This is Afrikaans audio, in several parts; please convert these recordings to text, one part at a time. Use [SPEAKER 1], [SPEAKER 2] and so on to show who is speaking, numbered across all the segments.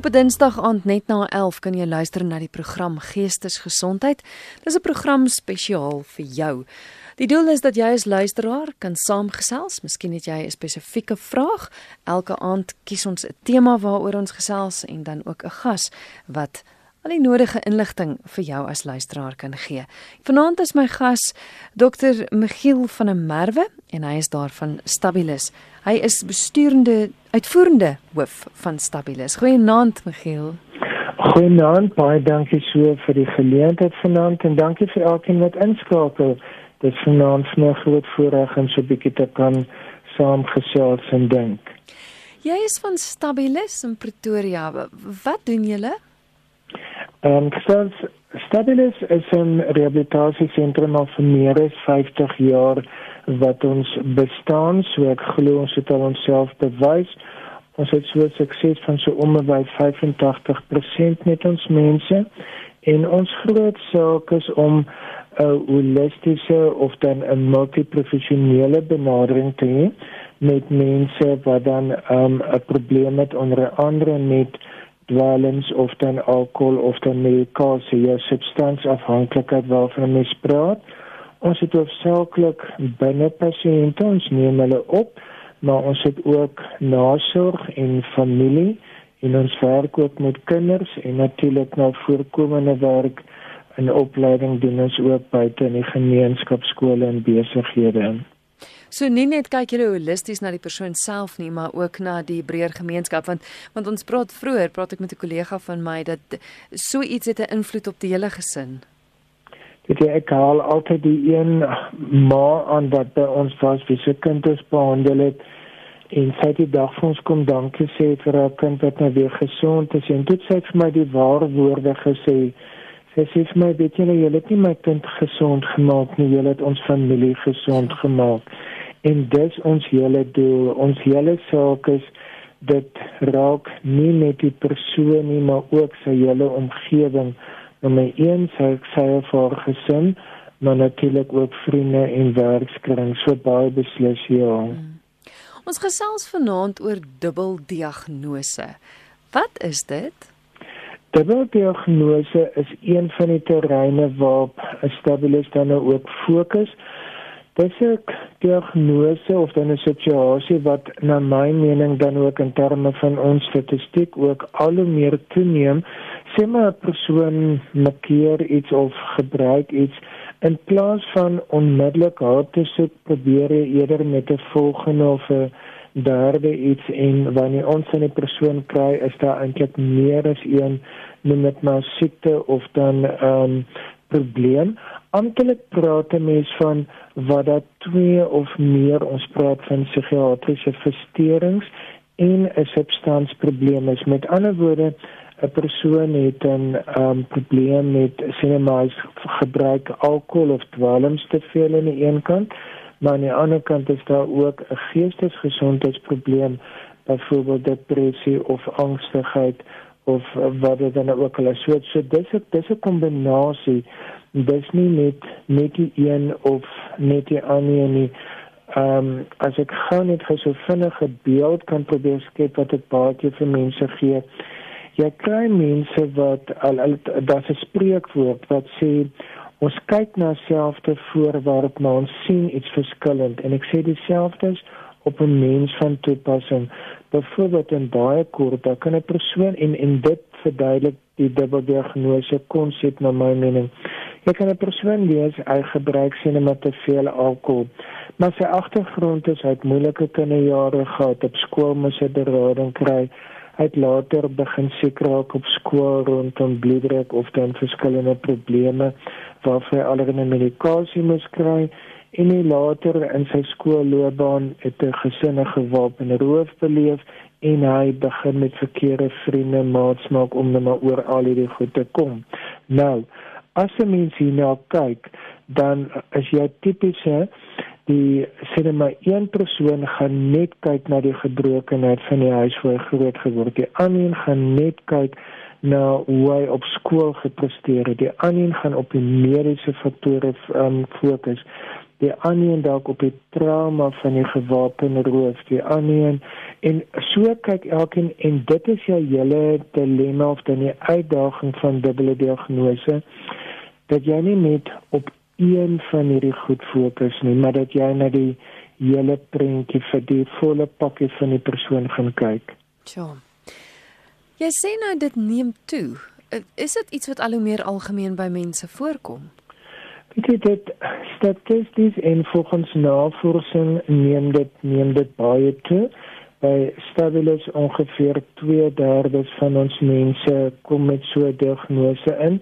[SPEAKER 1] Op 'n Dinsdag aand net na 11 kan jy luister na die program Geestesgesondheid. Dis 'n program spesiaal vir jou. Die doel is dat jy as luisteraar kan saamgesels. Miskien het jy 'n spesifieke vraag. Elke aand kies ons 'n tema waaroor ons gesels en dan ook 'n gas wat al die nodige inligting vir jou as luisteraar kan gee. Vanaand is my gas Dr. Michiel van der Merwe en hy is daar van Stabilis. Hy is besturende uitvoerende hoof van Stabilis. Goeienaand Michiel.
[SPEAKER 2] Goeienaand, baie dankie so vir die geleentheid vanaand en dankie vir elkeen wat inskakel. Dit is vanaand 'n groot voorreg om so 'n bietjie te kan saamgesels en dink.
[SPEAKER 1] Jy is van Stabilis in Pretoria. Wat doen julle?
[SPEAKER 2] Ehm um, Stabilis is 'n rehabilitasiesentrum al vir meer as 50 jaar wat ons bestaan, so ek glo ons het al onsself bewys. Ons het so sukses van so om by 85% met ons mense en ons groot saak is om 'n holistiese of dan 'n multiprofessionele benadering te hê met mense wat dan um, probleem het onder andere met dwelms of dan alkohol of dan medikasie, ja substansafhanklikheid waarvan mens praat. Ons het hoofsaaklik binne pasiënte, ons neem hulle op, maar ons het ook nasorg en familie en ons werk ook met kinders en natuurlik nou voorkomende werk in opleiding doen ons ook buite in die gemeenskapskole en besighede.
[SPEAKER 1] So nie net kyk julle holisties na die persoon self nie, maar ook na die breër gemeenskap want want ons praat vroeër, praat ek met 'n kollega van my dat so iets het 'n invloed op die hele gesin.
[SPEAKER 2] Dit is egal altyd die een ma aan wat by ons was, wie se kind is behandel het en sy het die dag vir ons kom dankie sê vir haar kind wat nou weer gesond is en dit sê vir my die ware woorde gesê Sy sê vir my, weet jy, jy het nie my kind gesond gemaak nie, jy het ons familie gesond gemaak. En dis ons hele doel. Ons hele saak is dit raak nie net die persoon nie maar ook sy hele omgewing. Nou my een sê ek sê vir gesin maar natuurlik ook vriende en werkskring. So baie beslis ja. Hmm.
[SPEAKER 1] ons gesels vanaand oor dubbeldiagnose. Wat is dit
[SPEAKER 2] Dubbeldiagnose is een van die terreine waarop 'n stabilis dan nou ook fokus dis 'n diagnose of dan 'n situasie wat na my mening dan ook in terme van ons statistiek ook al hoe meer toeneem. Sê maar 'n persoon makkeer iets of gebruik iets in plaas van onmiddellik hulp te soek, probeer hy eerder met 'n volgende of 'n derde iets en wanneer ons 'n persoon kry, is daar eintlik meer as een noem dit maar siekte of dan ehm um, probleem. Amptelik praat mense van wat dat twee of meer ons praat van psigiatriese versteurings en 'n substansprobleem is. Met ander woorde, 'n persoon het 'n um, probleem met sinemas gebruik alkohol of dwelms te veel aan die een kant, maar aan die ander kant is daar ook 'n geestesgesondheidsprobleem, byvoorbeeld depressie of angstigheid of wat dit dan ook al is. So, so dis 'n dis 'n kombinasie. Dis nie net net die een of net die ander nie. Ehm um, as ek gou net vir so vinnige beeld kan probeer skep wat dit baie vir mense gee. Jy kry mense wat al, al dat se spreekwoord wat sê ons kyk na selfde voorwerp maar ons sien iets verskillend en ek sê dieselfde is op 'n mens van toepassing. Byvoorbeeld in baie kort, dan kan 'n persoon en en dit verduidelik die dubbeldiagnose konsep na my mening. Jy kan 'n persoon wees hy gebruik sinema te veel alkohol, maar sy agtergrond is hy het moeilike kinderjare gehad, op skool moes hy berading kry. Hy het later begin siek raak op skool rondom bloeddruk of dan verskillende probleme waarvoor hy allerlei medikasie moes kry en hy later in sy skoolloopbaan het 'n gesinne gewapende roof beleef en hy begin met verkeerde vriende maatsmaak om net maar oor al hierdie goed te kom. Nou, as jy mens hier nou kyk, dan is jy tipies hè die sien maar een persoon gaan net kyk na die gebrokenheid van die huis waar hy groot geword het. Die ander gaan net kyk na hoe hy op skool gepresteer het. Die ander gaan op die mediese faktore um, fokus die ander dalk op die trauma van die gewapende roof, die ander en so kyk elkeen en dit is jou hele dilemma of dan die uitdaging van dubbele diagnose dat jy nie net op een van hierdie goed fokus nie, maar dat jy na die hele prentjie vir die volle pakkie van die persoon gaan kyk.
[SPEAKER 1] Ja. Jy sê nou dit neem toe. Is dit iets wat al hoe meer algemeen by mense voorkom?
[SPEAKER 2] Weet jy dit statisties en volgens navorsing neem dit neem dit baie toe. By stabilis ongeveer 2/3 van ons mense kom met so 'n diagnose in.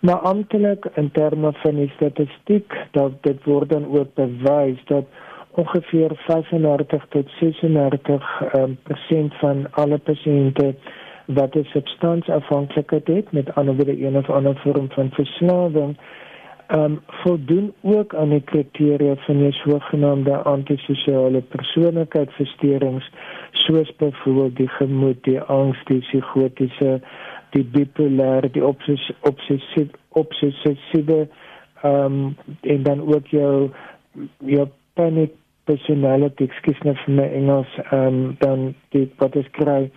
[SPEAKER 2] Maar amptelik in terme van die statistiek dat dit word dan ook bewys dat ongeveer 35 tot 36 um, persent van alle pasiënte wat 'n substansafhanklikheid het met ander woorde een of ander vorm van verslawing ehm um, voldoen ook aan die kriteria van die sogenaamde antisosiale persoonlikheidsversteurings soos byvoorbeeld die gemoed, die angs, die psigotiese die bipolêre die obsessief obsessiewe ehm um, en dan ook jou jou panic personality ekskuus net vir my Engels ehm um, dan die wat is kry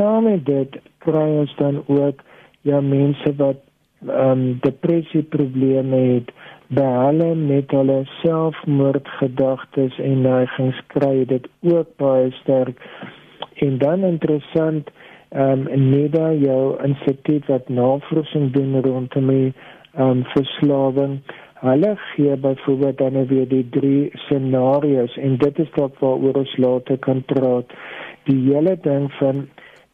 [SPEAKER 2] saam met dit kry ons dan ook ja mense wat ehm um, depressie probleme het behalwe met hulle selfmoordgedagtes en neigings kry dit ook baie sterk en dan interessant ehm um, NEDA jou instituut wat navorsing doen rondom die ehm um, verslawing. Hulle gee byvoorbeeld dan weer die drie scenario's en dit is wat waaroor ons later kan praat. Die hele ding van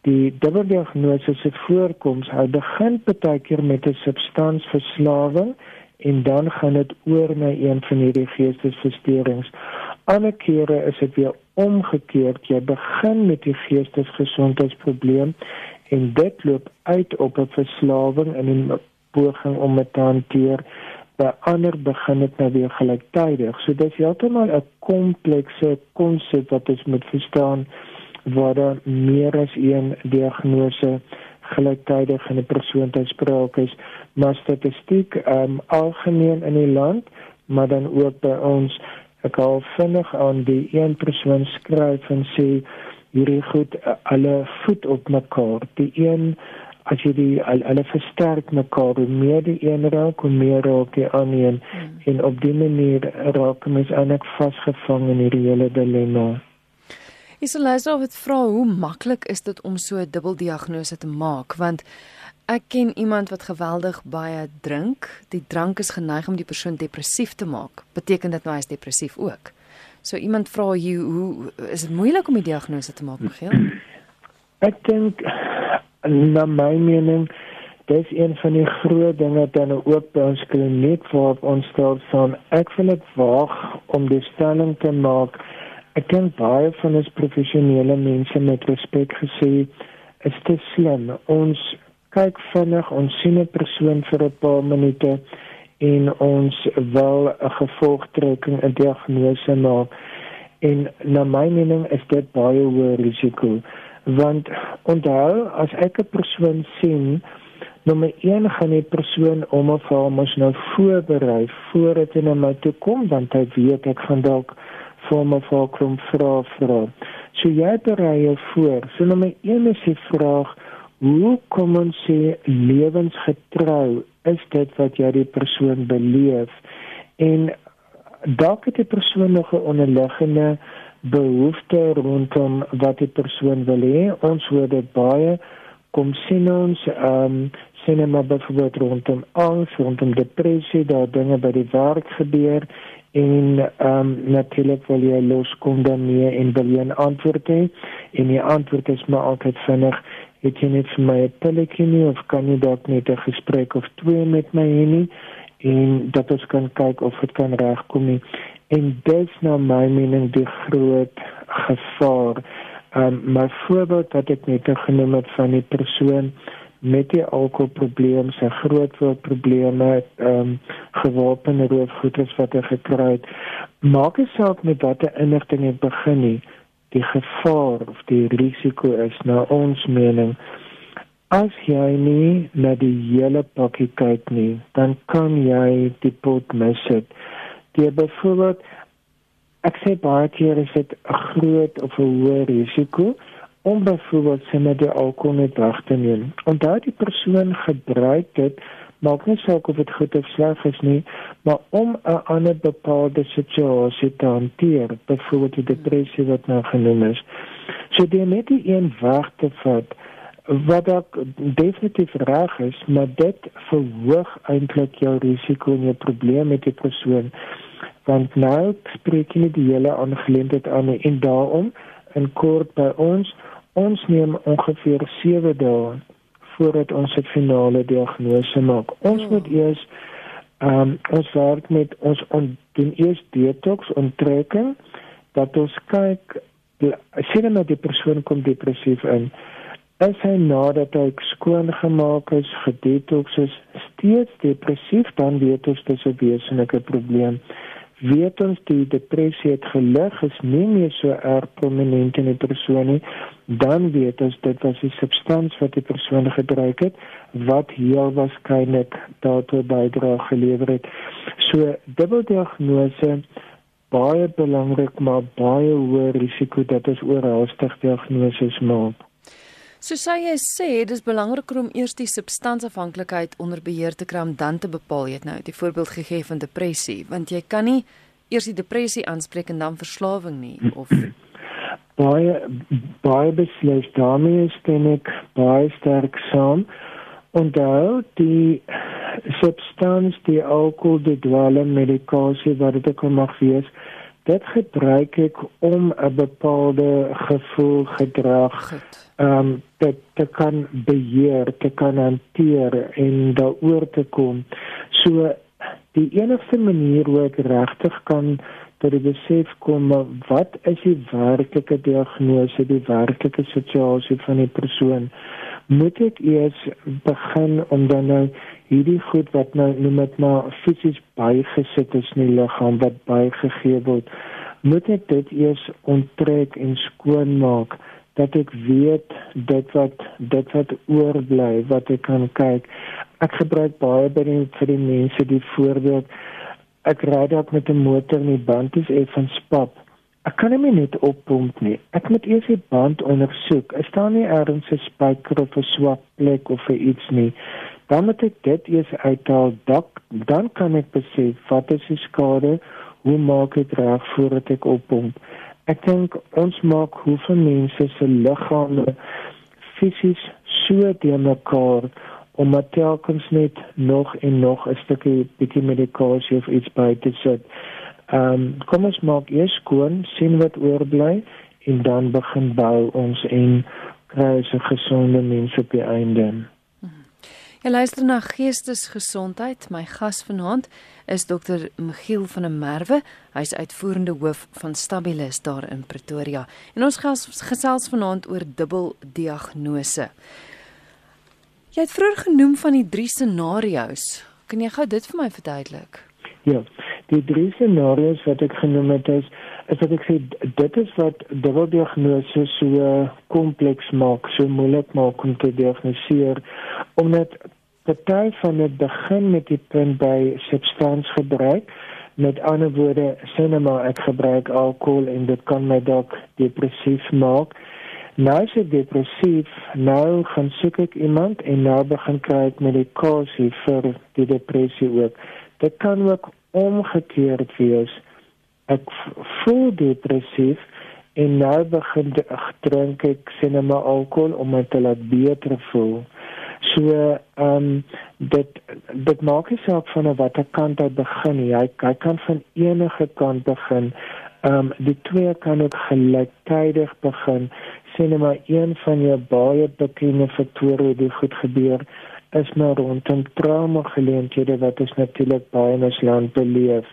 [SPEAKER 2] die dubbeldiagnose se voorkoms, hy begin baie keer met 'n substansverslawing en dan gaan dit oor na een van hierdie geestesversteurings. Ander kere is dit weer omgekeerd. Jy begin met die geestesgesondheidsprobleem en dit loop uit op 'n verslawing en 'n poging om dit te hanteer. By ander begin dit nou weer gelyktydig. So dis heeltemal 'n komplekse konsep wat ons moet verstaan waar daar meer as een diagnose gelyktydig in 'n persoon te sprake is. Maar statistiek um, algemeen in die land, maar dan ook by ons ek hou vinnig aan die een persoon skryf en sê hierdie goed alle voet op mekaar die een as jy die alle versterk mekaar meer die een raak hoe meer raak die ander hmm. en op die manier raak mens eintlik vasgevang in hierdie hele dilemma
[SPEAKER 1] Is hulle sou het vra hoe maklik is dit om so 'n dubbeldiagnose te maak want Ek ken iemand wat geweldig baie drink. Die drank is geneig om die persoon depressief te maak. Beteken dit nou hy is depressief ook? So iemand vra jy hoe is dit moeilik om die diagnose te maak, Michiel?
[SPEAKER 2] Ek dink na my mening dis een van die groot dinge dan ook by ons kliniek waar ons stel van ek wil dit waag om die stelling te maak. Ek dink baie van ons professionele mense met respek gesê is dit slim. Ons kyk vinnig ons sien 'n persoon vir 'n paar minute en ons wil 'n gevolgtrekking 'n diagnose maak en na my mening is dit baie hoë risiko want onthou as ek 'n persoon sien nommer 1 gaan die persoon om of haar mos nou voorberei voordat hy na my toe kom want hy weet ek gaan dalk vir my voorkom vra vra. So jy berei jou voor. So nommer 1 is die vraag hoe kom ons sê lewensgetrou is dit wat jy die persoon beleef? En dalk het die persoon nog 'n onderliggende behoefte rondom wat die persoon wil hê. Ons hoor dit baie. Kom sien ons ehm um, sien maar byvoorbeeld rondom angs rondom depressie daar dinge by die werk gebeur en ehm um, natuurlik wil jy loskom daarmee en wil jy 'n antwoord hê. En die antwoord is maar altyd vinnig het jy net vir my 'n pilletjie nie of kan jy dalk net 'n gesprek of twee met my hê nie? En dat ons kan kyk of dit kan regkom nie. En dis nou my mening die groot gevaar. Um, my voorbeeld wat ek net genoem het van die persoon met die alkoholprobleem sy grootwoordprobleme ehm um, gewapende roofgoeders wat hy gekry het. Maak dit saak met watter inligting jy begin nie die gevaar of die risiko is na ons mening as jy nie na die hele pakkie kyk nie dan kan jy die pot mis het. Die byvoorbeeld ek sê baie keer is dit 'n groot of 'n hoë risiko om byvoorbeeld sinne die alkohol net weg te neem. En daai die persoon gebruik dit maak nie saak of dit goed of sleg is nie, maar om 'n ander bepaalde situasie te hanteer, byvoorbeeld die depressie wat nou genoem is. So die net die een weg te vat wat ook definitief reg is, maar dit verhoog eintlik jou risiko en jou probleem met die persoon. Want nou spreek jy die hele aangeleentheid aan en daarom in kort by ons ons neem ongeveer 7 dae voordat ons 'n finale diagnose maak. Ons hmm. moet eers ehm um, ons werk met ons on, doen eers detox onttrekking dat ons kyk sien nou die persoon kom depressief in. As hy nadat hy skoon gemaak is, gedetox is, steeds depressief, dan weet ons dis 'n wesenlike probleem weet ons die depressie het gelig is nie meer so erg prominent in die persoon nie dan weet ons dit was die substans wat die persoon gebruik het wat heel waarskynlik daartoe bydra gelewer het. So dubbeldiagnose baie belangrik maar baie hoë risiko dat ons oorhaastig diagnoses maak
[SPEAKER 1] So sê jy sê dis belangriker om eers die substansafhanklikheid onder beheer te kry om dan te bepaal. Jy het nou die voorbeeld gegee van depressie want jy kan nie eers die depressie aanspreek en dan verslawing nie of
[SPEAKER 2] baie baie beslis. Daarmee stem ek baie sterk saam. En daal die substans die alkohol die dwelm medikasie wat dit ook mag wees dit gebruik ek om 'n bepaalde gevoel gedrag ehm um, dit te kan beheer, te kan hanteer en daaroor te kom. So die enigste manier hoe ek regtig kan dat ek besef kom wat is die werklike diagnose, die werklike situasie van die persoon. Moet ek eers begin om dan nou hierdie goed wat nou noem dit maar fisies bygesit is in die liggaam wat bygegee word moet ek dit eers onttrek en skoon maak dat ek weet dit wat dit wat oorbly wat ek kan kyk. Ek gebruik baie by die vir die mense die voorbeeld ek ry dalk met 'n motor en die band is effens pap ek kan hom net oppomp nie. Ek moet eers die band ondersoek. Is daar nie ergens 'n spyker of 'n swak plek of iets nie? Dan moet ek dit eers uithaal. Dak dan kan ek besef wat is die skade hoe maak ek reg voordat ek oppomp ek dink ons maak hoeveel mense se liggame fisies so te mekaar om telkens net nog en nog 'n stukkie bietjie medikasie of iets by te sit. Ehm um, kom ons maak eers skoon, sien wat oorbly en dan begin bou ons en kry 'n gesonde mens op die einde.
[SPEAKER 1] Jy luister na Geestesgesondheid. My gas vanaand is Dr. Michiel van der Merwe. Hy's uitvoerende hoof van Stabilis daar in Pretoria. En ons gas gesels vanaand oor dubbeldiagnose. Jy het vroeër genoem van die drie scenario's. Kan jy gou dit vir my verduidelik?
[SPEAKER 2] Ja, die drie scenario's wat ek genoem het is is dat ek sê dit is wat dubbeldiagnose so kompleks maak, so moeilik maak om te diagnoseer omdat party van dit begin met die punt by substansgebruik. Met ander woorde, sinema ek gebruik alkohol en dit kan my dalk depressief maak. Nou as ek depressief, nou gaan soek ek iemand en nou begin kry ek medikasie vir die depressie ook. Dit kan ook omgekeerd wees. Ek voel depressief en nou begin ek drink ek sinema alkohol om my te laat beter voel. So ehm um, dit dit maak nie saak van watter kant jy begin nie. Jy, jy kan van enige kant begin. Ehm um, die twee kan ook gelyktydig begin. Sien nou maar een van jou baie bekende faktore wat goed gebeur is maar rondom trauma geleenthede wat ons natuurlik baie in ons land beleef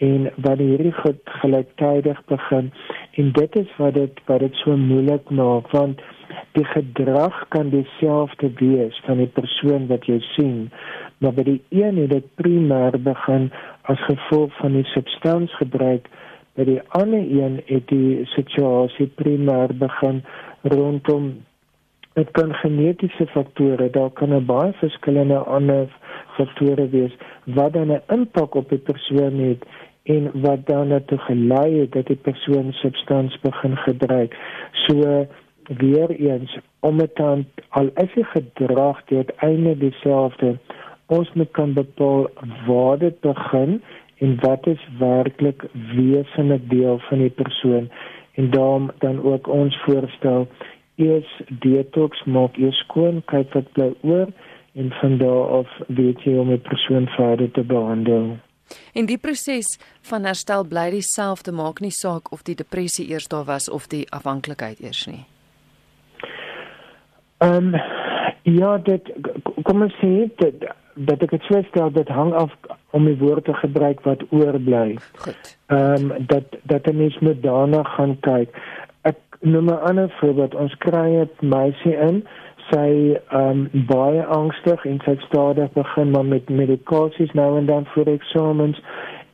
[SPEAKER 2] en wat hierdie goed gelyktydig begin. En dit is wat dit wat dit so moeilik maak want die gedrag kan dieselfde wees van die persoon wat jy sien maar by die een het dit primêr begin as gevolg van die substansgebruik. By die ander een het die situasie primêr begin rondom dit kan genetiese faktore daar kan 'n baie verskillende ander faktore wees wat dan 'n impak op die persoon het en wat dan daartoe gelei het dat die persoon substans begin gebruik. So weer eens om dit dan al is die gedrag die uiteinde dieselfde ons moet kan bepaal waar dit begin en wat is werklik wesenlik deel van die persoon en daarom dan ook ons voorstel eers detox maak eers skoon kyk wat bly oor en van daar af weet jy om 'n persoon verder te behandel
[SPEAKER 1] En die proses van herstel bly dieselfde maak nie saak of die depressie eers daar was of die afhanklikheid eers nie.
[SPEAKER 2] Ehm um, ja, dit kom ons sê dit dat ek dit sê stel dit hang af om die woorde te gebruik wat oorbly.
[SPEAKER 1] Goed.
[SPEAKER 2] Ehm um, dat dat 'n mens moet daarna gaan kyk. Ek noem 'n ander voorbeeld. Ons kry 'n meisie in sy ehm um, baie angstig en sy stadig begin maar met medikasies nou en dan vir eksamens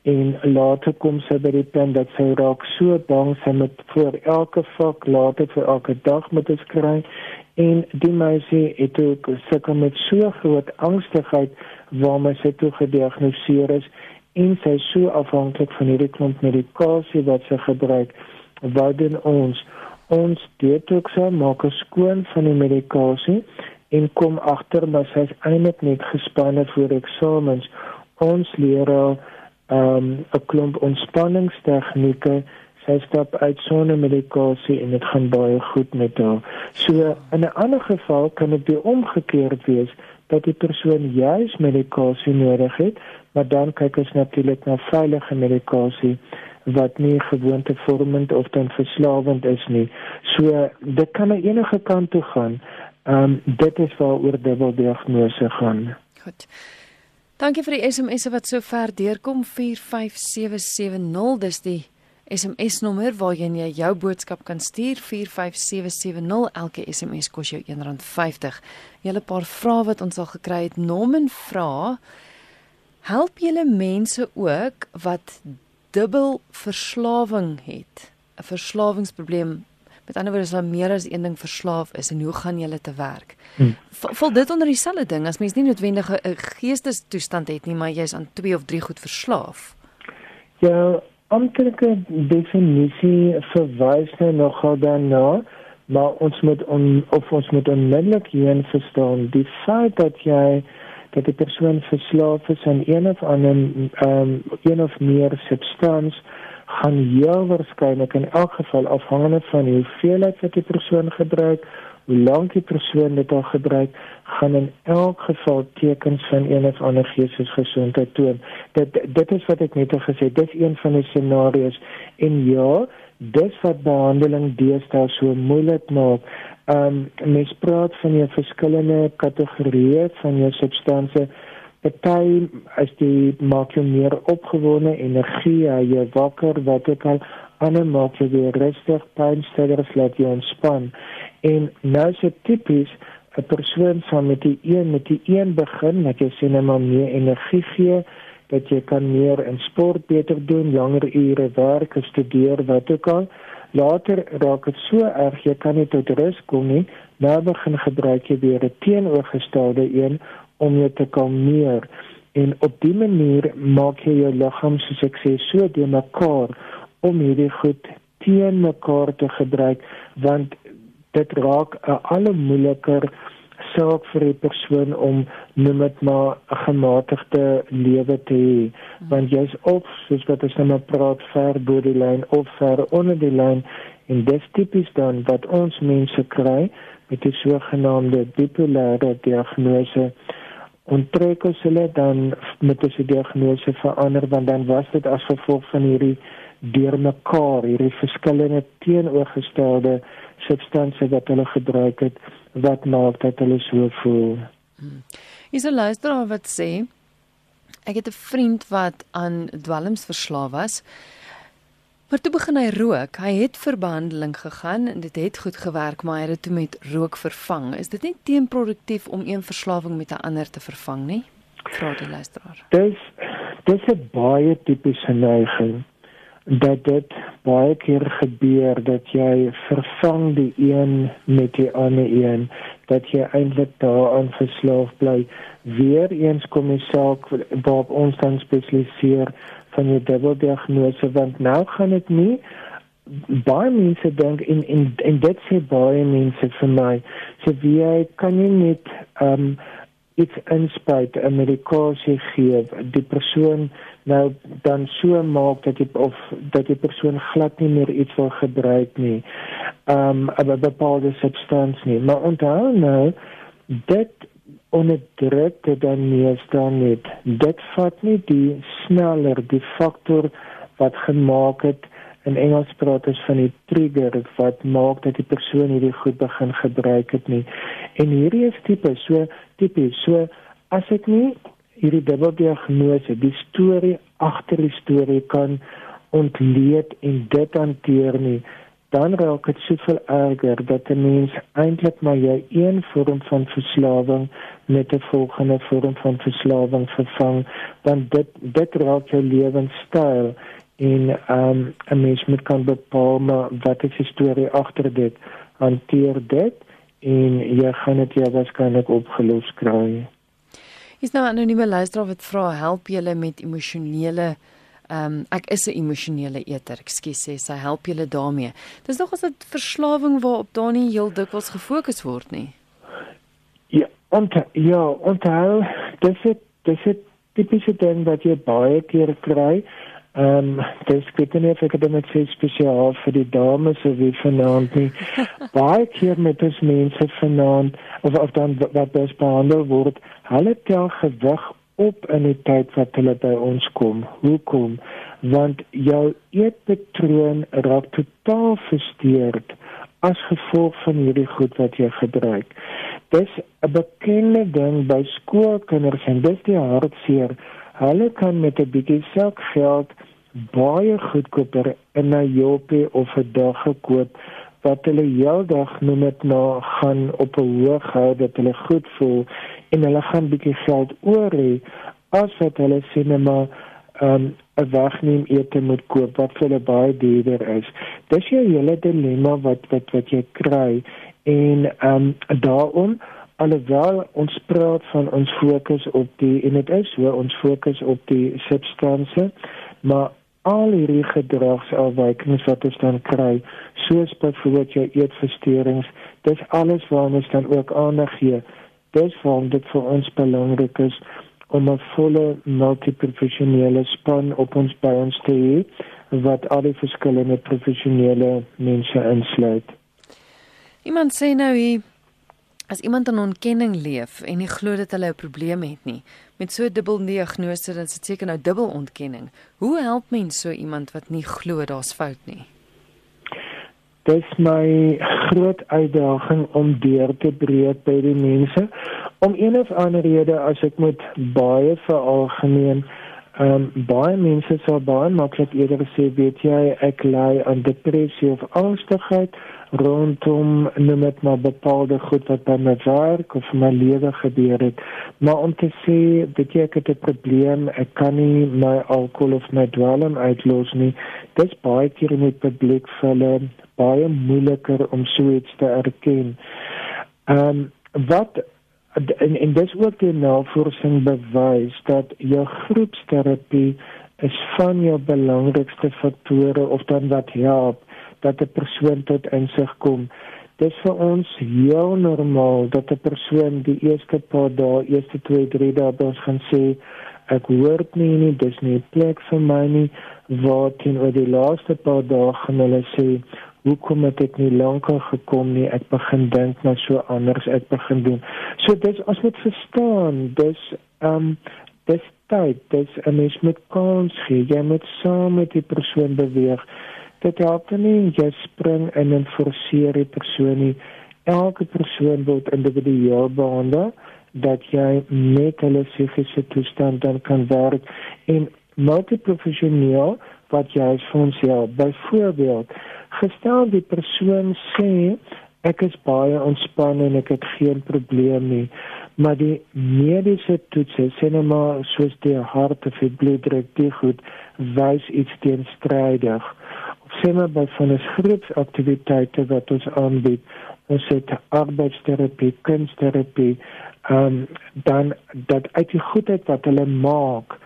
[SPEAKER 2] en later kom sy by die punt dat sy raak so bang sy moet vir elke vak later vir elke dag moet skryf en die meisie het ook sukkel met so groot angstigheid waarmee sy toe gediagnoseer is en sy is so afhanklik van hierdie klomp medikasie wat sy gebruik wat dan ons ons detox maak skoon van die medikasie en kom agter dat sy eintlik net gespanne vir eksamens. Ons leer al um, 'n klomp ontspanningstegnieke sy stap uit sonder medikasie en dit gaan baie goed met haar. So in 'n ander geval kan dit weer omgekeerd wees dat die persoon juis medikasie nodig het, maar dan kyk ons natuurlik na veilige medikasie wat nie gewoontevormend of dan verslawend is nie. So dit kan aan enige kant toe gaan. Ehm um, dit is waaroor dubbeldiagnose gaan.
[SPEAKER 1] Goed. Dankie vir die SMS'e wat so ver deurkom 45770 dis die SMS nommer waarheen jy jou boodskap kan stuur 45770 elke SMS kos jou R1.50. Julle paar vrae wat ons al gekry het. Norman vra: Help julle mense ook wat dubbel verslawing het? 'n Verslawingsprobleem. Met ander woorde, as hulle meer as een ding verslaaf is en hoe gaan julle te werk? Hmm. Val dit onder dieselfde ding as mens nie noodwendig 'n geestestoestand het nie, maar jy is aan twee of drie goed verslaaf?
[SPEAKER 2] Ja, amptelike definisie verwys nou nogal daarna maar ons moet on, of ons moet onmiddellik hierin verstaan die feit dat jy dat die persoon verslaaf is aan een of ander um, een of meer substans gaan heel waarskynlik in elk geval afhangende van die hoeveelheid wat die persoon gebruik hoe lank die persoon dit al gebruik, gaan in elk geval tekens van een of ander geestesgesondheid toon. Dit dit is wat ek net al gesê, dit is een van die scenario's en ja, dis wat behandeling deesdae so moeilik maak. Ehm um, mens praat van jou verskillende kategorieë van jou substansie Party as die maak jou meer opgewonde, energie, jy wakker, wat ook al, ander maak jy weer rustig, pynstillers laat jou ontspan. En nou is dit tipies 'n persoon van met die een met die een begin dat jy sien hom meer energie gee, dat jy kan meer in sport beter doen, langer ure werk, studeer, wat ook al. Later raak dit so erg jy kan nie tot rus kom nie. Nou begin gebruik jy weer 'n teenoorgestelde een om jou te kalmeer. En op dié manier maak jy jou liggaam soos ek sê so de mekaar om hierdie goed teen mekaar te gebruik want dit raak 'n alle moeiliker saak vir 'n persoon om noem dit maar 'n gematigde lewe te hê. Want jy's of soos wat ons nou praat ver bo die lyn of ver onder die lyn. En dis tipies dan wat ons mense kry met die sogenaamde bipolêre diagnose. En trek ons hulle dan met 'n diagnose verander want dan was dit as gevolg van hierdie deurmekaar hierdie verskillende teenoorgestelde substansies wat hulle gebruik het wat maak dat hulle so voel.
[SPEAKER 1] Hmm. Is 'n luisteraar wat sê ek het 'n vriend wat aan dwelms verslaaf was. Maar toe begin hy rook. Hy het vir behandeling gegaan en dit het goed gewerk, maar hy het dit toe met rook vervang. Is dit nie teenproduktief om een verslawing met 'n ander te vervang nie? Vra die luisteraar.
[SPEAKER 2] Dis dis 'n baie tipiese neiging dat dit baie keer gebeur dat jy vervang die een met die ander een dat jy eintlik daaraan verslaaf bly. Weereens kom die saak waarop ons dan spesialiseer van jou dubbeldiagnose want nou gaan dit nie baie mense dink in in in dit sê baie mense vir my so wie kan jy net um iets inspuit 'n medikasie gee die persoon nou dan so maak dat jy of dat die persoon glad nie meer iets wil gebruik nie um 'n bepaalde substansie nie maar onthou nou dit onderdruk dit dan nie staan net dit vat nie die sneller die faktor wat gemaak het in Engels praat ons van die trigger wat maak dat die persoon hierdie goed begin gebruik het nie. En hierdie is tipe so tipe so as ek nie hierdie dubbeldiagnose, die storie agter die storie kan ontleed en dit hanteer nie, dan raak dit soveel erger dat 'n mens eintlik maar jy een vorm van verslawing met 'n volgende vorm van verslawing vervang, want dit dit raak jou lewenstyl en um 'n mens moet kan bepaal maar wat is die storie agter dit hanteer dit en jy gaan dit ja waarskynlik opgelos kry.
[SPEAKER 1] Is nou 'n anonieme luisteraar wat vra help julle met emosionele um ek is 'n emosionele eter, ekskuus sê sy help julle daarmee. Dis nog as 'n verslawing waarop daar nie heel dikwels gefokus word nie.
[SPEAKER 2] Ja, ont ja, onthou dis dit dis dit tipiese ding wat jy baie keer kry Ehm um, dis ek weet nie of ek dit met sê spesiaal vir die dames of wie vanaand nie. Baie keer met ons mense vanaand of of dan wat dis behandel word, hulle tel gewig op in die tyd wat hulle by ons kom. Hoekom? Want jou eetpatroon raak totaal versteurd as gevolg van hierdie goed wat jy gebruik. Dis 'n bekende ding by skoolkinders en dis die hartseer. Hulle kan met 'n bietjie self geld baie goedkoper in 'n Jope of 'n dag gekoop wat hulle heeldag noem dit nou gaan op 'n hoog hou dat hulle goed voel en hulle gaan bietjie geld oor hê as wat hulle sinema um 'n wagneem ete moet koop wat vir hulle baie duurder is. Dis jy hele dilemma wat wat wat jy kry en um daarom alhoewel ons praat van ons fokus op die en dit is hoe ons fokus op die substansie maar al hierdie gedragsafwykings wat ons dan kry, soos byvoorbeeld jou eetversteurings, dis alles waarna ons dan ook aandag gee. Dis waarom dit vir ons belangrik is om 'n volle multiprofessionele span op ons by ons te hê wat al die verskillende professionele mense insluit.
[SPEAKER 1] Iemand sê nou hier as iemand in ontkenning leef en nie glo dat hulle 'n probleem het nie, met so 'n dubbel diagnose dan sit seker nou dubbel ontkenning. Hoe help mens so iemand wat nie glo daar's fout nie?
[SPEAKER 2] Dit is my groot uitdaging om deur te breek by die mense. Om een of ander rede as ek moet baie veralgemeen, ehm um, baie mense sal baie maklik eerder sê weet jy ek ly aan depressie of angstigheid rondom noem dit maar bepaalde goed wat by my werk of my lewe gebeur het. Maar om te sê dat ek het 'n probleem ek kan nie my alkohol of my dwelm uitlos nie. Dis baie keer in die publiek hulle baie moeiliker om so iets te erken. Ehm um, wat en en dis ook die navorsing bewys dat jou groepsterapie is van jou belangrikste faktore of dan wat help dat 'n persoon tot insig kom. Dit is vir ons heel normaal dat 'n persoon die eerste paar dae, eerste 2, 3 dae ons gaan sê ek hoor nie nie, dis nie plek vir my nie. Wat in oor die laaste paar dae gaan hulle sê hoe kom dit ek nie lankal gekom nie ek begin dink maar so anders ek begin doen so dis as moet verstaan dis ehm um, dis tyd dis 'n mens met kans gee jy moet saam met die persoon beweeg dit help nie jy spring in en forceer die persoon nie. Elke persoon word individueel behandel dat jy met hulle psigiese toestand dan kan werk en multiprofessioneel wat jy as fonds help. Byvoorbeeld, gestel die persoon sê ek is baie ontspanne en ek het geen probleem nie maar die mediese toetse sê nou maar soos die hart of die bloeddruk die goed wys iets teenstrydig maar by van 'n groepsaktiwiteite wat ons aanbied. Ons het arbeidsterapie, kunsterapie, ehm um, dan dat uit die goedheid wat hulle maak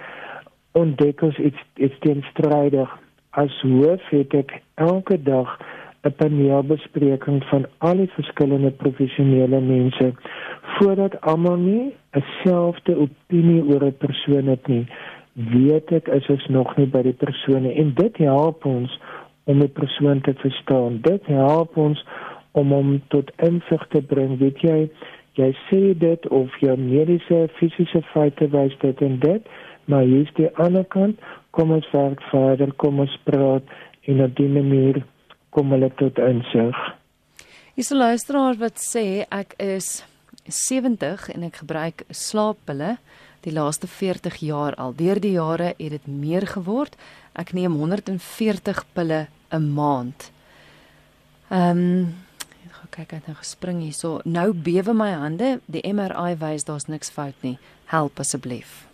[SPEAKER 2] ontdek ons iets iets teenstrydig. As hoof het ek elke dag 'n paneelbespreking van al die verskillende professionele mense voordat almal nie 'n selfde opinie oor 'n persoon het nie. Weet ek is ons nog nie by die persone en dit help ons om die persoon te verstaan dit help ons om hom tot insig te bring weet jy jy sê dit of jou mediese fisiese feite wys dit en dit maar hier is die ander kant kom ons werk verder kom ons praat en op die manier kom hulle tot insig
[SPEAKER 1] Is 'n luisteraar wat sê ek is 70 en ek gebruik slaappille die laaste 40 jaar al. Deur die jare het dit meer geword. Ek neem 140 pille 'n maand. Ehm um, kyk uit nou gespring hierso. Nou bewe my hande. Die MRI wys daar's niks fout nie. Help asseblief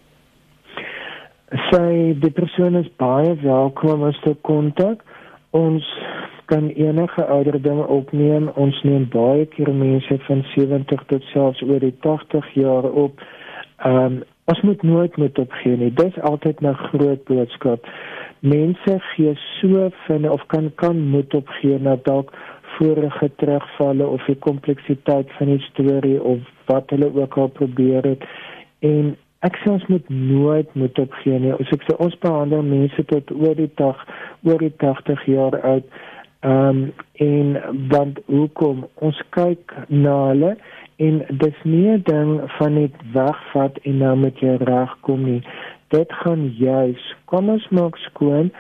[SPEAKER 2] sy persoon is baie welkom as te kontak. Ons kan enige ouderdom opneem. Ons neem baie keer mense van 70 tot selfs oor die 80 jaar op. Ehm um, ons moet nooit met opgee nie. Dis altyd 'n groot boodskap. Mense gee so vinnig of kan kan moet opgee na dalk vorige terugvalle of die kompleksiteit van die storie of wat hulle ook al probeer het en ek sê ons moet nooit moet opgee nie. Ons sê ons behandel mense tot oor die dag oor die 80 jaar oud. Ehm um, en want hoekom ons kyk na hulle en dis nie 'n ding van net wegvat en nou met jy regkom nie. Dit gaan juis kom ons maak skoon.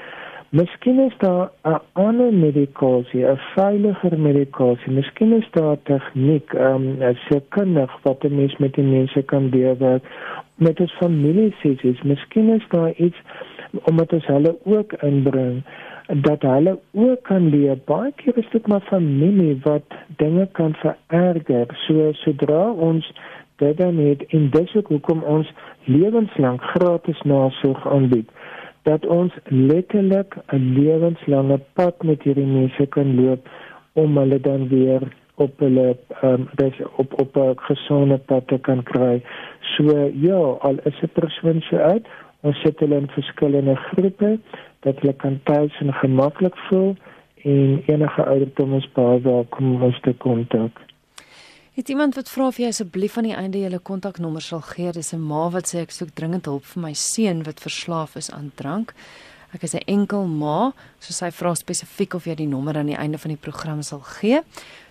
[SPEAKER 2] Miskien is daar 'n ander medikasie, 'n veiliger medikasie. Miskien is daar tegniek, ehm um, sekernig wat die mens met die mense kan deurwerk met ons familiesessies. Miskien is daar iets omdat ons hulle ook inbring dat hulle ook kan leer. Baie keer is dit maar familie wat dinge kan vererger. So sodra ons dit dan het en dis ook hoekom ons lewenslank gratis nasorg aanbied dat ons letterlik 'n lewenslange pad met hierdie mense kan loop om hulle dan weer op hulle um, op op 'n gesonde pad te kan kry. So ja, al is 'n persoon se uit, ons sit hulle in verskillende groepe dat hulle kan tuis en gemaklik voel en enige ouderdom is baie welkom om ons te kontak.
[SPEAKER 1] Het iemand wat vra of jy asseblief aan die einde julle kontaknommer sal gee? Dis 'n ma wat sê ek soek dringend hulp vir my seun wat verslaaf is aan drank. Ek is 'n enkel ma, so sy vra spesifiek of jy die nommer aan die einde van die program sal gee.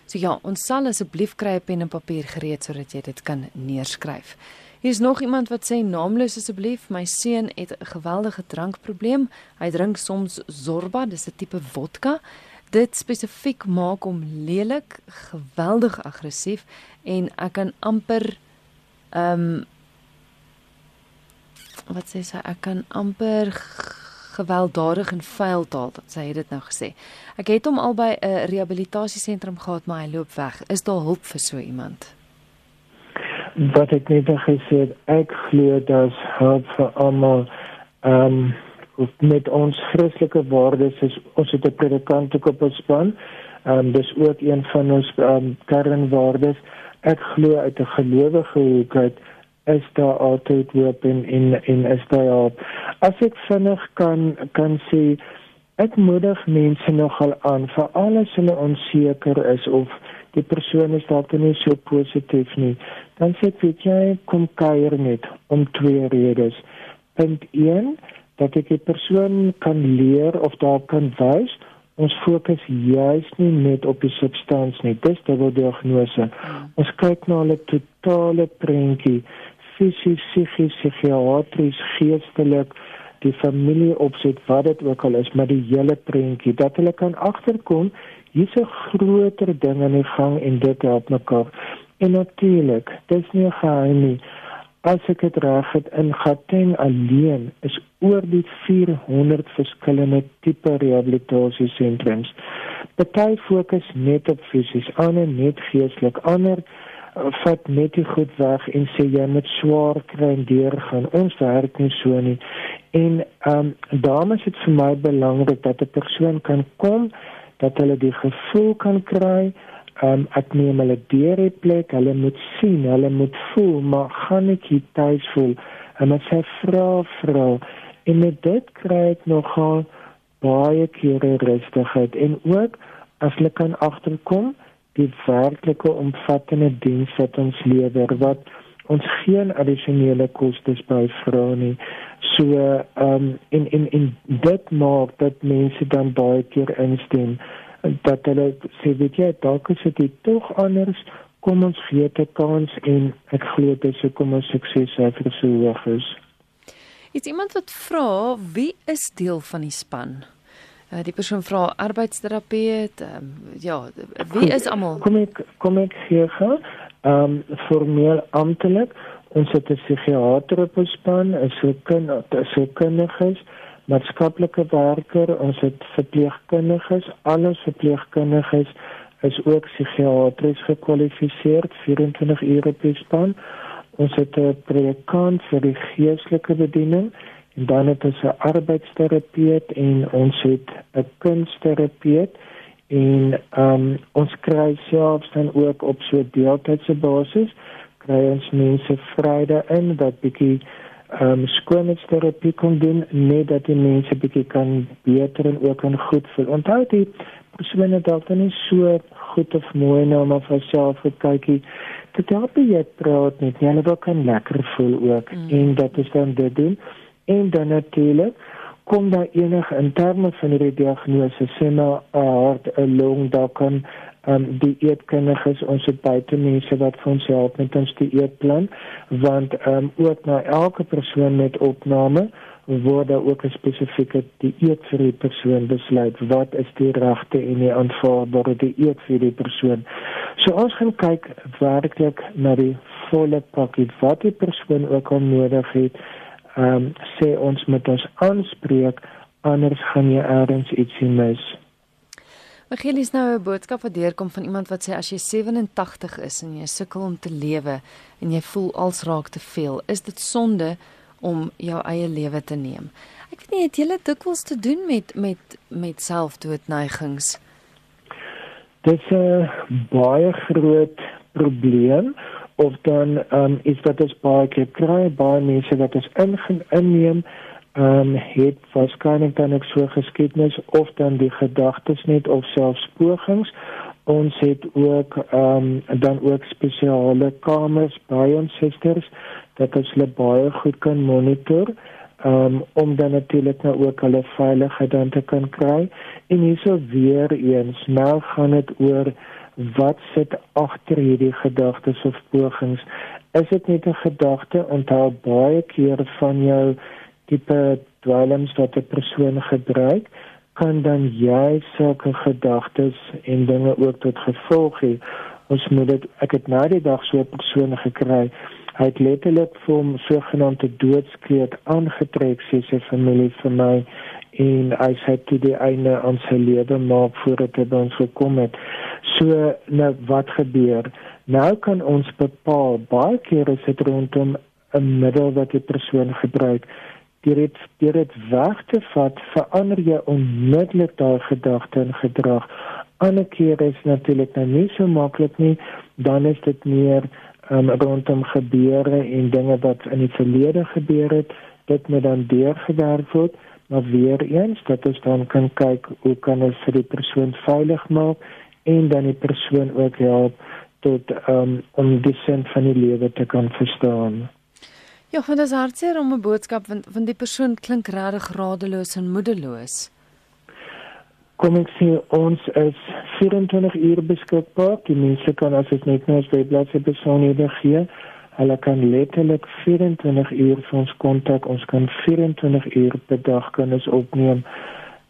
[SPEAKER 1] So ja, ons sal asseblief kry 'n pen en papier gereed sodat jy dit kan neerskryf. Hier is nog iemand wat sê naamloos asseblief, my seun het 'n geweldige drankprobleem. Hy drink soms Zorba, dis 'n tipe vodka dit spesifiek maak hom lelik, geweldig aggressief en ek kan amper ehm um, wat sê sy ek kan amper gewelddadig en vuil taal dat sy het dit nou gesê. Ek het hom al by 'n rehabilitasiesentrum gehad maar hy loop weg. Is daar hulp vir so iemand?
[SPEAKER 2] Wat ek net gesê het, ek glo dat hulp vir almal ehm um, met ons Christelike waardes is ons het 'n predikant ook op ons span. Ehm um, dis ook een van ons um, kernwaardes. Ek glo uit 'n gelowige hoek uit is daar altyd hoop en en en is daar hoop. As ek vinnig kan kan sê ek moedig mense nogal aan vir alles hulle onseker is of die persoon is dalk nie so positief nie. Dan sê ek jy kom kuier net om twee redes. Punt 1 dat ek 'n persoon kan leer of daar kan wys ons fokus juis nie net op die substansie nie. Dis die diagnose hmm. ons kyk na hulle totale prentjie fisies psigies psigiatries geestelik die familie opset wat dit ook al is maar die hele prentjie dat hulle kan agterkom hier's 'n groter ding aan die gang en dit help mekaar. En natuurlik dis nie geheim nie as ek dit reg het in Gauteng alleen is oor die 400 verskillende tipe rehabilitasiesentrums. Party fokus net op fisies, ander net geestelik, ander uh, vat net die goed weg en sê jy moet swaar kry en deur gaan. Ons werk nie so nie. En ehm um, is dit vir my belangrik dat 'n persoon kan kom dat hulle die gevoel kan kry um, ek neem hulle deur die plek, hulle moet sien, hulle moet voel, maar gaan ek hier tuis voel? En ek sê vra, vra. En met dit kry ek nogal baie kere rustigheid en ook as hulle kan agterkom die werklike omvattende diens wat ons lewer wat ons geen addisionele kostes by vra nie. So ehm um, in in in dit maak dat mense dan baie keer instem dat hulle sê weet jy dalk is dit tog anders kom ons gee dit 'n kans en ek glo dit sou kom ons sukses syfer so hoog is.
[SPEAKER 1] Is iemand wat vra wie is deel van die span? Uh, die persoon vra arbeidsterapeut, um, ja, wie is almal?
[SPEAKER 2] Kom ek kom ek hier gaan. Ehm um, formeel amptelik ons het 'n psigiater op ons span, 'n sielkundige, maatskaplike werker, ons het verpleegkundiges, alles verpleegkundiges is ook psigiatries gekwalifiseer 24 ure per span. Ons het 'n predikant vir die geestelike bediening en dan het ons 'n arbeidsterapeut en ons het 'n kunstterapeut en um, ons kry selfs dan ook op so deeltydse basis kry ons mense Vrydag in wat bietjie ehm um, skoonheidsterapie kon doen net dat die mense bietjie kan beter en ook kan goed voel. Onthou die persone dalk nie so goed of mooi nou maar vir self kykie. Dit help jy praat net jy wil kan lekker voel ook mm. en dat is dan dit doen. En dan natuurlik kom daar enige in terme van die diagnose sê nou 'n hart 'n long daar kan um, die eetkundiges ons het buite mense wat vir ons help met ons die eetplan want um, ook na elke persoon met opname word daar ook 'n spesifieke dieet vir die persoon besluit wat is die regte en die aanvaarbare dieet vir die persoon. So ons gaan kyk werklik na die volle pakket wat die persoon ook al nodig het. Um, sê ons met ons aanspreek anders gaan jy ergens ietsie mis
[SPEAKER 1] Michiel is nou 'n boodskap wat deurkom van iemand wat sê as jy 87 is en jy sukkel om te lewe en jy voel als raak te veel, is dit sonde om jou eie lewe te neem. Ek weet nie het dit dikwels te doen met met met selfdoodneigings?
[SPEAKER 2] Dit is 'n baie groot probleem of dan um, is dit as baie kry baie mense wat is ingeneem ehm um, het waarskynlik dan ek so geskiedenis of dan die gedagtes net of selfs pogings. Ons het ook ehm um, dan ook spesiale kamers by ons susters dat ons hulle baie goed kan monitor um, om dan natuurlik nou ook hulle veiligheid dan te kan kry. En hierso weer eens nou gaan dit oor wat sit agter hierdie gedagtes of pogings. Is dit net 'n gedagte onthou baie keer van jou tipe dwelms wat 'n persoon gebruik, kan dan jy sulke gedagtes en dinge ook tot gevolg hê. Ons moet dit ek het nou die dag so 'n persoon gekry. Hy het letterlik vir 'n sogenaamde doodskreet aangetrek sê sy familie vir my en hy sê dit die einde aan sy lewe maak voordat hy by ons gekom het. So nou wat gebeur? Nou kan ons bepaal baie keer is dit rondom 'n middel wat die persoon gebruik dit deur dit weg te vat verander jy onmiddellik daai gedagte en gedrag. Ander kere is natuurlik nou nie so maklik nie, dan is dit meer um, rondom gebeure en dinge wat in die verlede gebeur het, dit moet dan deurgewerk word, maar weer eens dat ons dan kan kyk hoe kan ons vir die persoon veilig maak en dan die persoon ook help tot um, om die sin van die lewe te kan verstaan.
[SPEAKER 1] Ja, want dit is hartseer om 'n boodskap van van die persoon klink regtig radeloos en moedeloos.
[SPEAKER 2] Kom ek sê ons is 24 uur beskikbaar. Die mense kan as dit net nou jy bly se persoon hier gee, hulle kan letterlik 24 uur vir ons kontak. Ons kan 24 uur per dag kan ons opneem.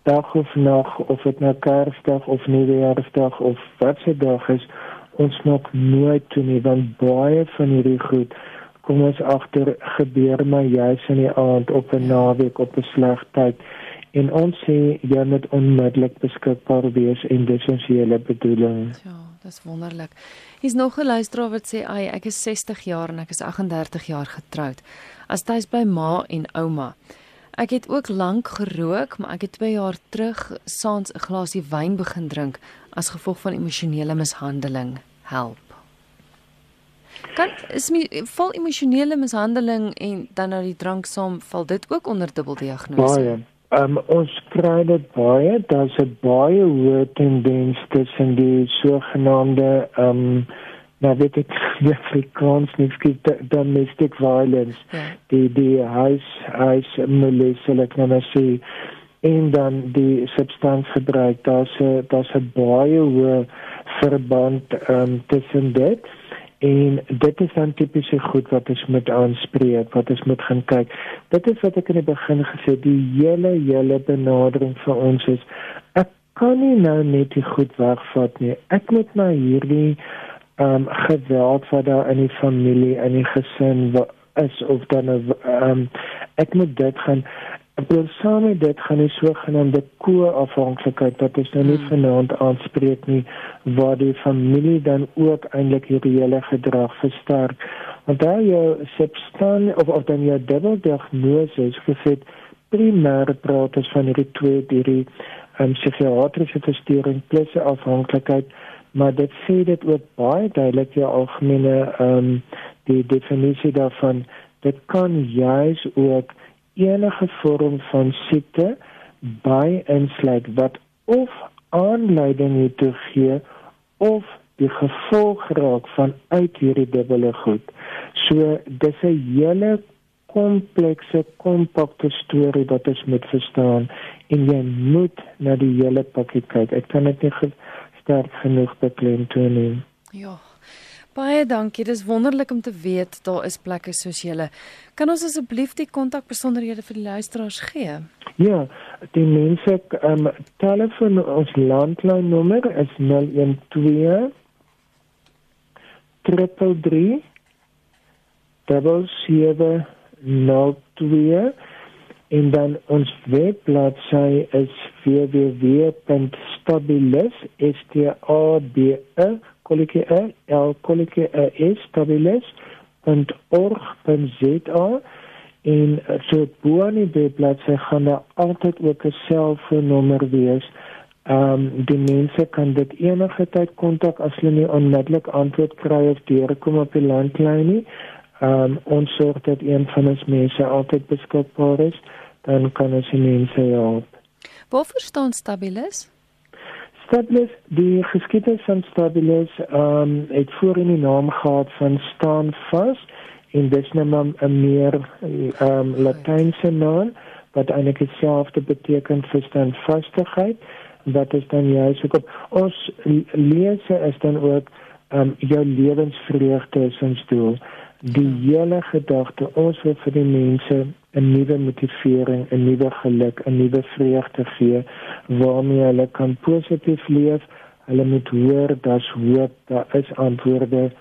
[SPEAKER 2] Dag of nag of dit nou Kersdag of Nuwejaarsdag of wat se dag is, ons nog nooit toe nie want baie van hierdie goed kom ons agter gebeur maar juis in die aand op 'n naweek op 'n sleg tyd en ons sê jy moet onmiddellik beskikbaar wees en dis ons hele bedoeling.
[SPEAKER 1] Ja, dis wonderlik. Hier's nog 'n luisteraar wat sê, "Ag, ek is 60 jaar en ek is 38 jaar getroud. As tuis by ma en ouma. Ek het ook lank gerook, maar ek het 2 jaar terug saans 'n glasie wyn begin drink as gevolg van emosionele mishandeling help. Kan is my vol emosionele mishandeling en dan nou die drank saam val dit ook onder dubbeldiagnose?
[SPEAKER 2] Baie. Um, ons kry dit baie, daar's 'n baie hoë tendens tussen die sogenaamde ehm um, nou weet ek die Afrikaans nie skiet domestic violence ja. die die huis huis molestie ek nou sê en dan die substansgebruik daar's 'n daar's 'n baie hoë verband um, tussen dit en dit is dan tipiese goed wat ons moet aanspreek wat ons moet gaan kyk. Dit is wat ek in die begin gesê die hele hele benadering vir ons is ek kan nie nou net die goed wegvat nie. Ek moet maar hierdie um geweld wat daar in die familie en die gesin is of dan um ek moet dit gaan ek wil saam met dit gaan die sogenaamde ko-afhanklikheid wat is nou nie hmm. vanaand aanspreek nie waar die familie dan ook eintlik hierdie hele gedrag versterk want daar jou substan of of dan jou dubbel diagnose is gesê primêr praat ons van hierdie twee hierdie um, psigiatriese verstoring plus afhanklikheid maar dit sê dit ook baie duidelik die algemene ehm um, die definisie daarvan dit kan juis ook enige vorm van siekte by insluit wat of aanleiding het te gee of die gevolg raak van uit hierdie dubbele goed. So dis 'n hele komplekse kompakte storie wat ons moet verstaan en jy moet na die hele pakket kyk. Ek kan dit nie sterk genoeg beklemtoon nie.
[SPEAKER 1] Ja. Baie dankie. Dis wonderlik om te weet daar is plekke soos julle. Kan ons asseblief die kontakbesonderhede vir die luisteraars gee?
[SPEAKER 2] Ja, die mense ehm um, telefoon ons landlyn nommer is 012 33 double 7 02 en dan ons webbladsy is www.stabilis s t a b e kolike e l kolike e stabilis.org.za en so bo aan die webbladsy gaan daar altyd ook 'n selfoonnommer wees. Ehm um, die mense kan dit enige tyd kontak as hulle nie onmiddellik antwoord kry of deurkom op die landlyn nie. Ehm um, ons sorg dat een van ons mense altyd beskikbaar is, dan kan ons die mense help.
[SPEAKER 1] Wat verstaan Stabilis?
[SPEAKER 2] Stabilis, die geskiedenis van Stabilis, ehm um, het voor in die naam gehad van staan vas en dis nou 'n meer ehm um, Latynse naam wat eintlik dieselfde beteken vir standvastigheid wat is dan juist ook op ons lese is dan ook ehm um, jou lewensvreugde is ons doel. Die hele gedagte ons wil vir die mense 'n nuwe motivering, 'n nuwe geluk, 'n nuwe vreugde gee waarmee hulle kan positief leef. Hulle moet hoor daar's hoop, daar is antwoorde.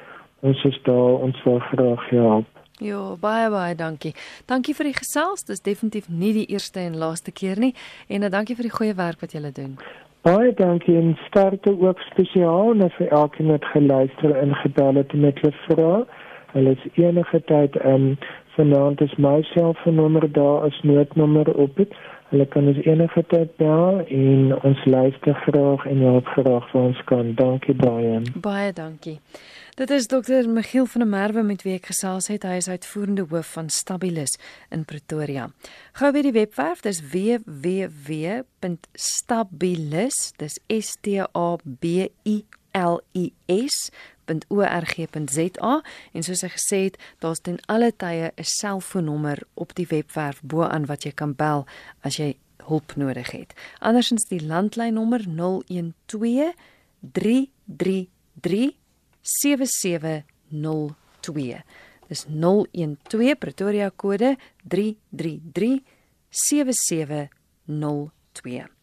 [SPEAKER 2] Ons is daar, ons wil graag help.
[SPEAKER 1] Ja, baie baie dankie. Dankie vir die gesels. Dis definitief nie die eerste en laaste keer nie. En dan dankie vir die goeie werk wat julle doen.
[SPEAKER 2] Baie dankie en sterkte ook spesiaal net vir elkeen wat geluister en gebel het met hulle vrae. Hulle is enige tyd um vanaand is my selfoonnommer daar as noodnommer op dit. Hulle kan ons enige tyd bel en ons luister graag en help graag vir ons kan. Dankie baie.
[SPEAKER 1] Baie dankie. Dit is dokter Michiel van der Merwe met wie ek gesels het. Hy is uitvoerende hoof van Stabilis in Pretoria. Gou weer die webwerf, dis www.stabilis, dis S T A B I L I S www.org.za en soos hy gesê het, daar's ten alle tye 'n selfoonnommer op die webwerf bo-aan wat jy kan bel as jy hulp nodig het. Andersins die landlynnommer 012 333 7702. Dis 012 Pretoria kode 333 7702.